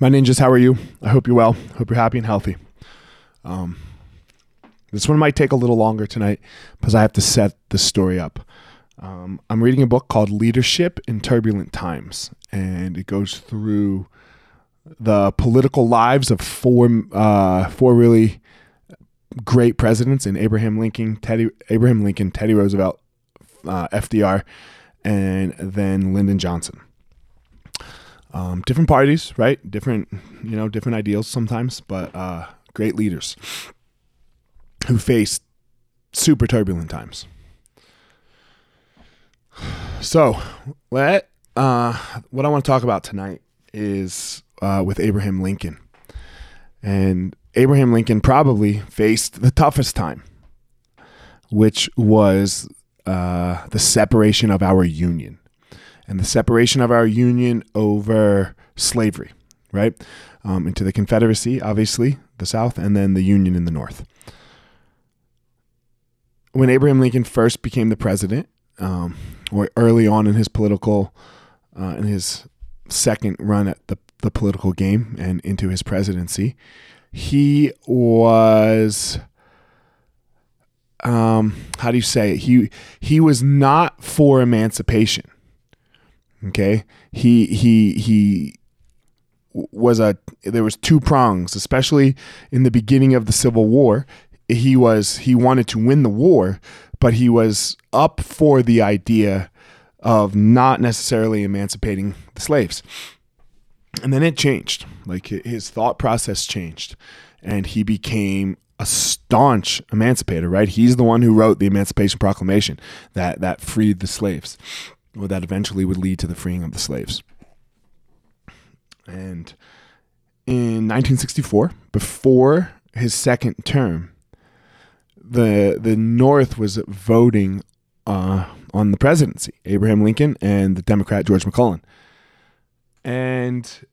My ninjas, how are you? I hope you're well. Hope you're happy and healthy. Um, this one might take a little longer tonight because I have to set the story up. Um, I'm reading a book called Leadership in Turbulent Times, and it goes through the political lives of four uh, four really great presidents in Abraham Lincoln, Teddy Abraham Lincoln, Teddy Roosevelt, uh, FDR, and then Lyndon Johnson um, different parties, right? Different, you know, different ideals sometimes, but uh, great leaders who faced super turbulent times. So, what uh, what I want to talk about tonight is uh, with Abraham Lincoln, and Abraham Lincoln probably faced the toughest time, which was uh, the separation of our union and the separation of our union over slavery, right? Um, into the Confederacy, obviously, the South, and then the Union in the North. When Abraham Lincoln first became the president, um, or early on in his political, uh, in his second run at the, the political game and into his presidency, he was um, how do you say it? He he was not for emancipation. Okay, he he he was a there was two prongs, especially in the beginning of the Civil War. He was he wanted to win the war, but he was up for the idea of not necessarily emancipating the slaves. And then it changed. Like his thought process changed, and he became a staunch emancipator. Right, he's the one who wrote the Emancipation Proclamation that that freed the slaves that eventually would lead to the freeing of the slaves. And in 1964, before his second term, the the North was voting uh, on the presidency, Abraham Lincoln and the Democrat George McClellan, and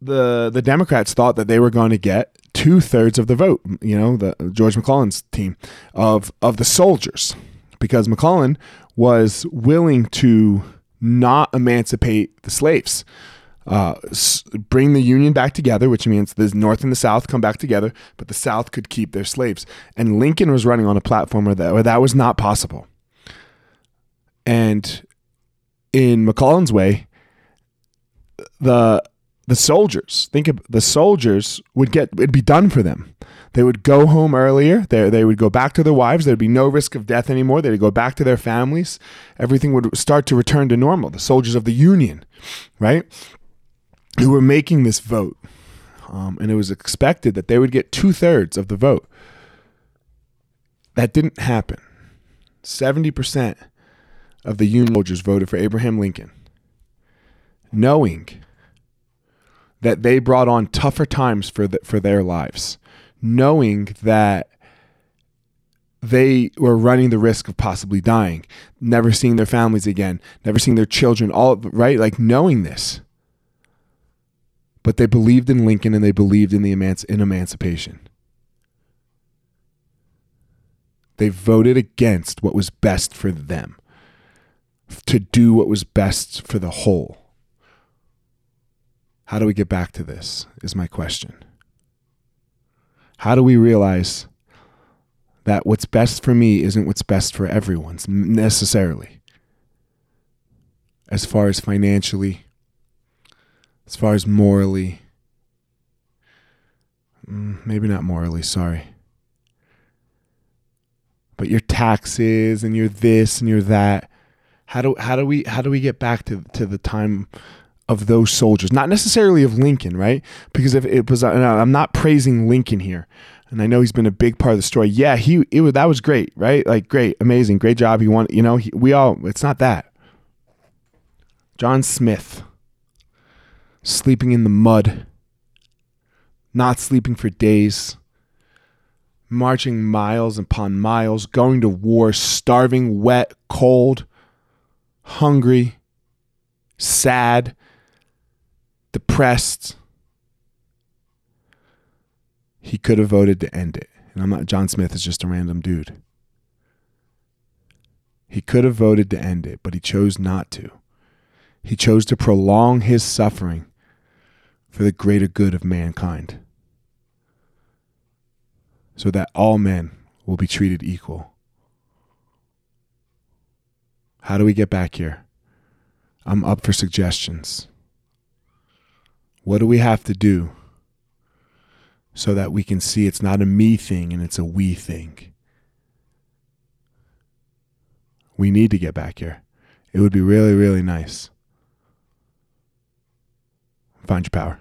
the the Democrats thought that they were going to get two thirds of the vote. You know, the George McClellan's team of of the soldiers, because McClellan was willing to not emancipate the slaves. Uh, bring the Union back together, which means the North and the South come back together, but the South could keep their slaves. And Lincoln was running on a platform where that, where that was not possible. And in McClellan's way, the the soldiers think of the soldiers would get it'd be done for them they would go home earlier. They, they would go back to their wives. There'd be no risk of death anymore. They'd go back to their families. Everything would start to return to normal. The soldiers of the Union, right? Who were making this vote. Um, and it was expected that they would get two thirds of the vote. That didn't happen. 70% of the Union soldiers voted for Abraham Lincoln, knowing that they brought on tougher times for, the, for their lives knowing that they were running the risk of possibly dying, never seeing their families again, never seeing their children, all right, like knowing this. But they believed in Lincoln and they believed in the emanci- in emancipation. They voted against what was best for them, to do what was best for the whole. How do we get back to this? Is my question. How do we realize that what's best for me isn't what's best for everyone necessarily? As far as financially, as far as morally, mm, maybe not morally, sorry. But your taxes and your this and your that. How do how do we how do we get back to to the time of those soldiers, not necessarily of Lincoln, right? Because if it was, I'm not praising Lincoln here, and I know he's been a big part of the story. Yeah, he it was that was great, right? Like great, amazing, great job. He won, you know. He, we all, it's not that. John Smith, sleeping in the mud, not sleeping for days, marching miles upon miles, going to war, starving, wet, cold, hungry, sad depressed. He could have voted to end it. And I'm not, John Smith is just a random dude. He could have voted to end it, but he chose not to. He chose to prolong his suffering for the greater good of mankind, so that all men will be treated equal. How do we get back here? I'm up for suggestions. What do we have to do so that we can see it's not a me thing and it's a we thing? We need to get back here. It would be really, really nice. Find your power.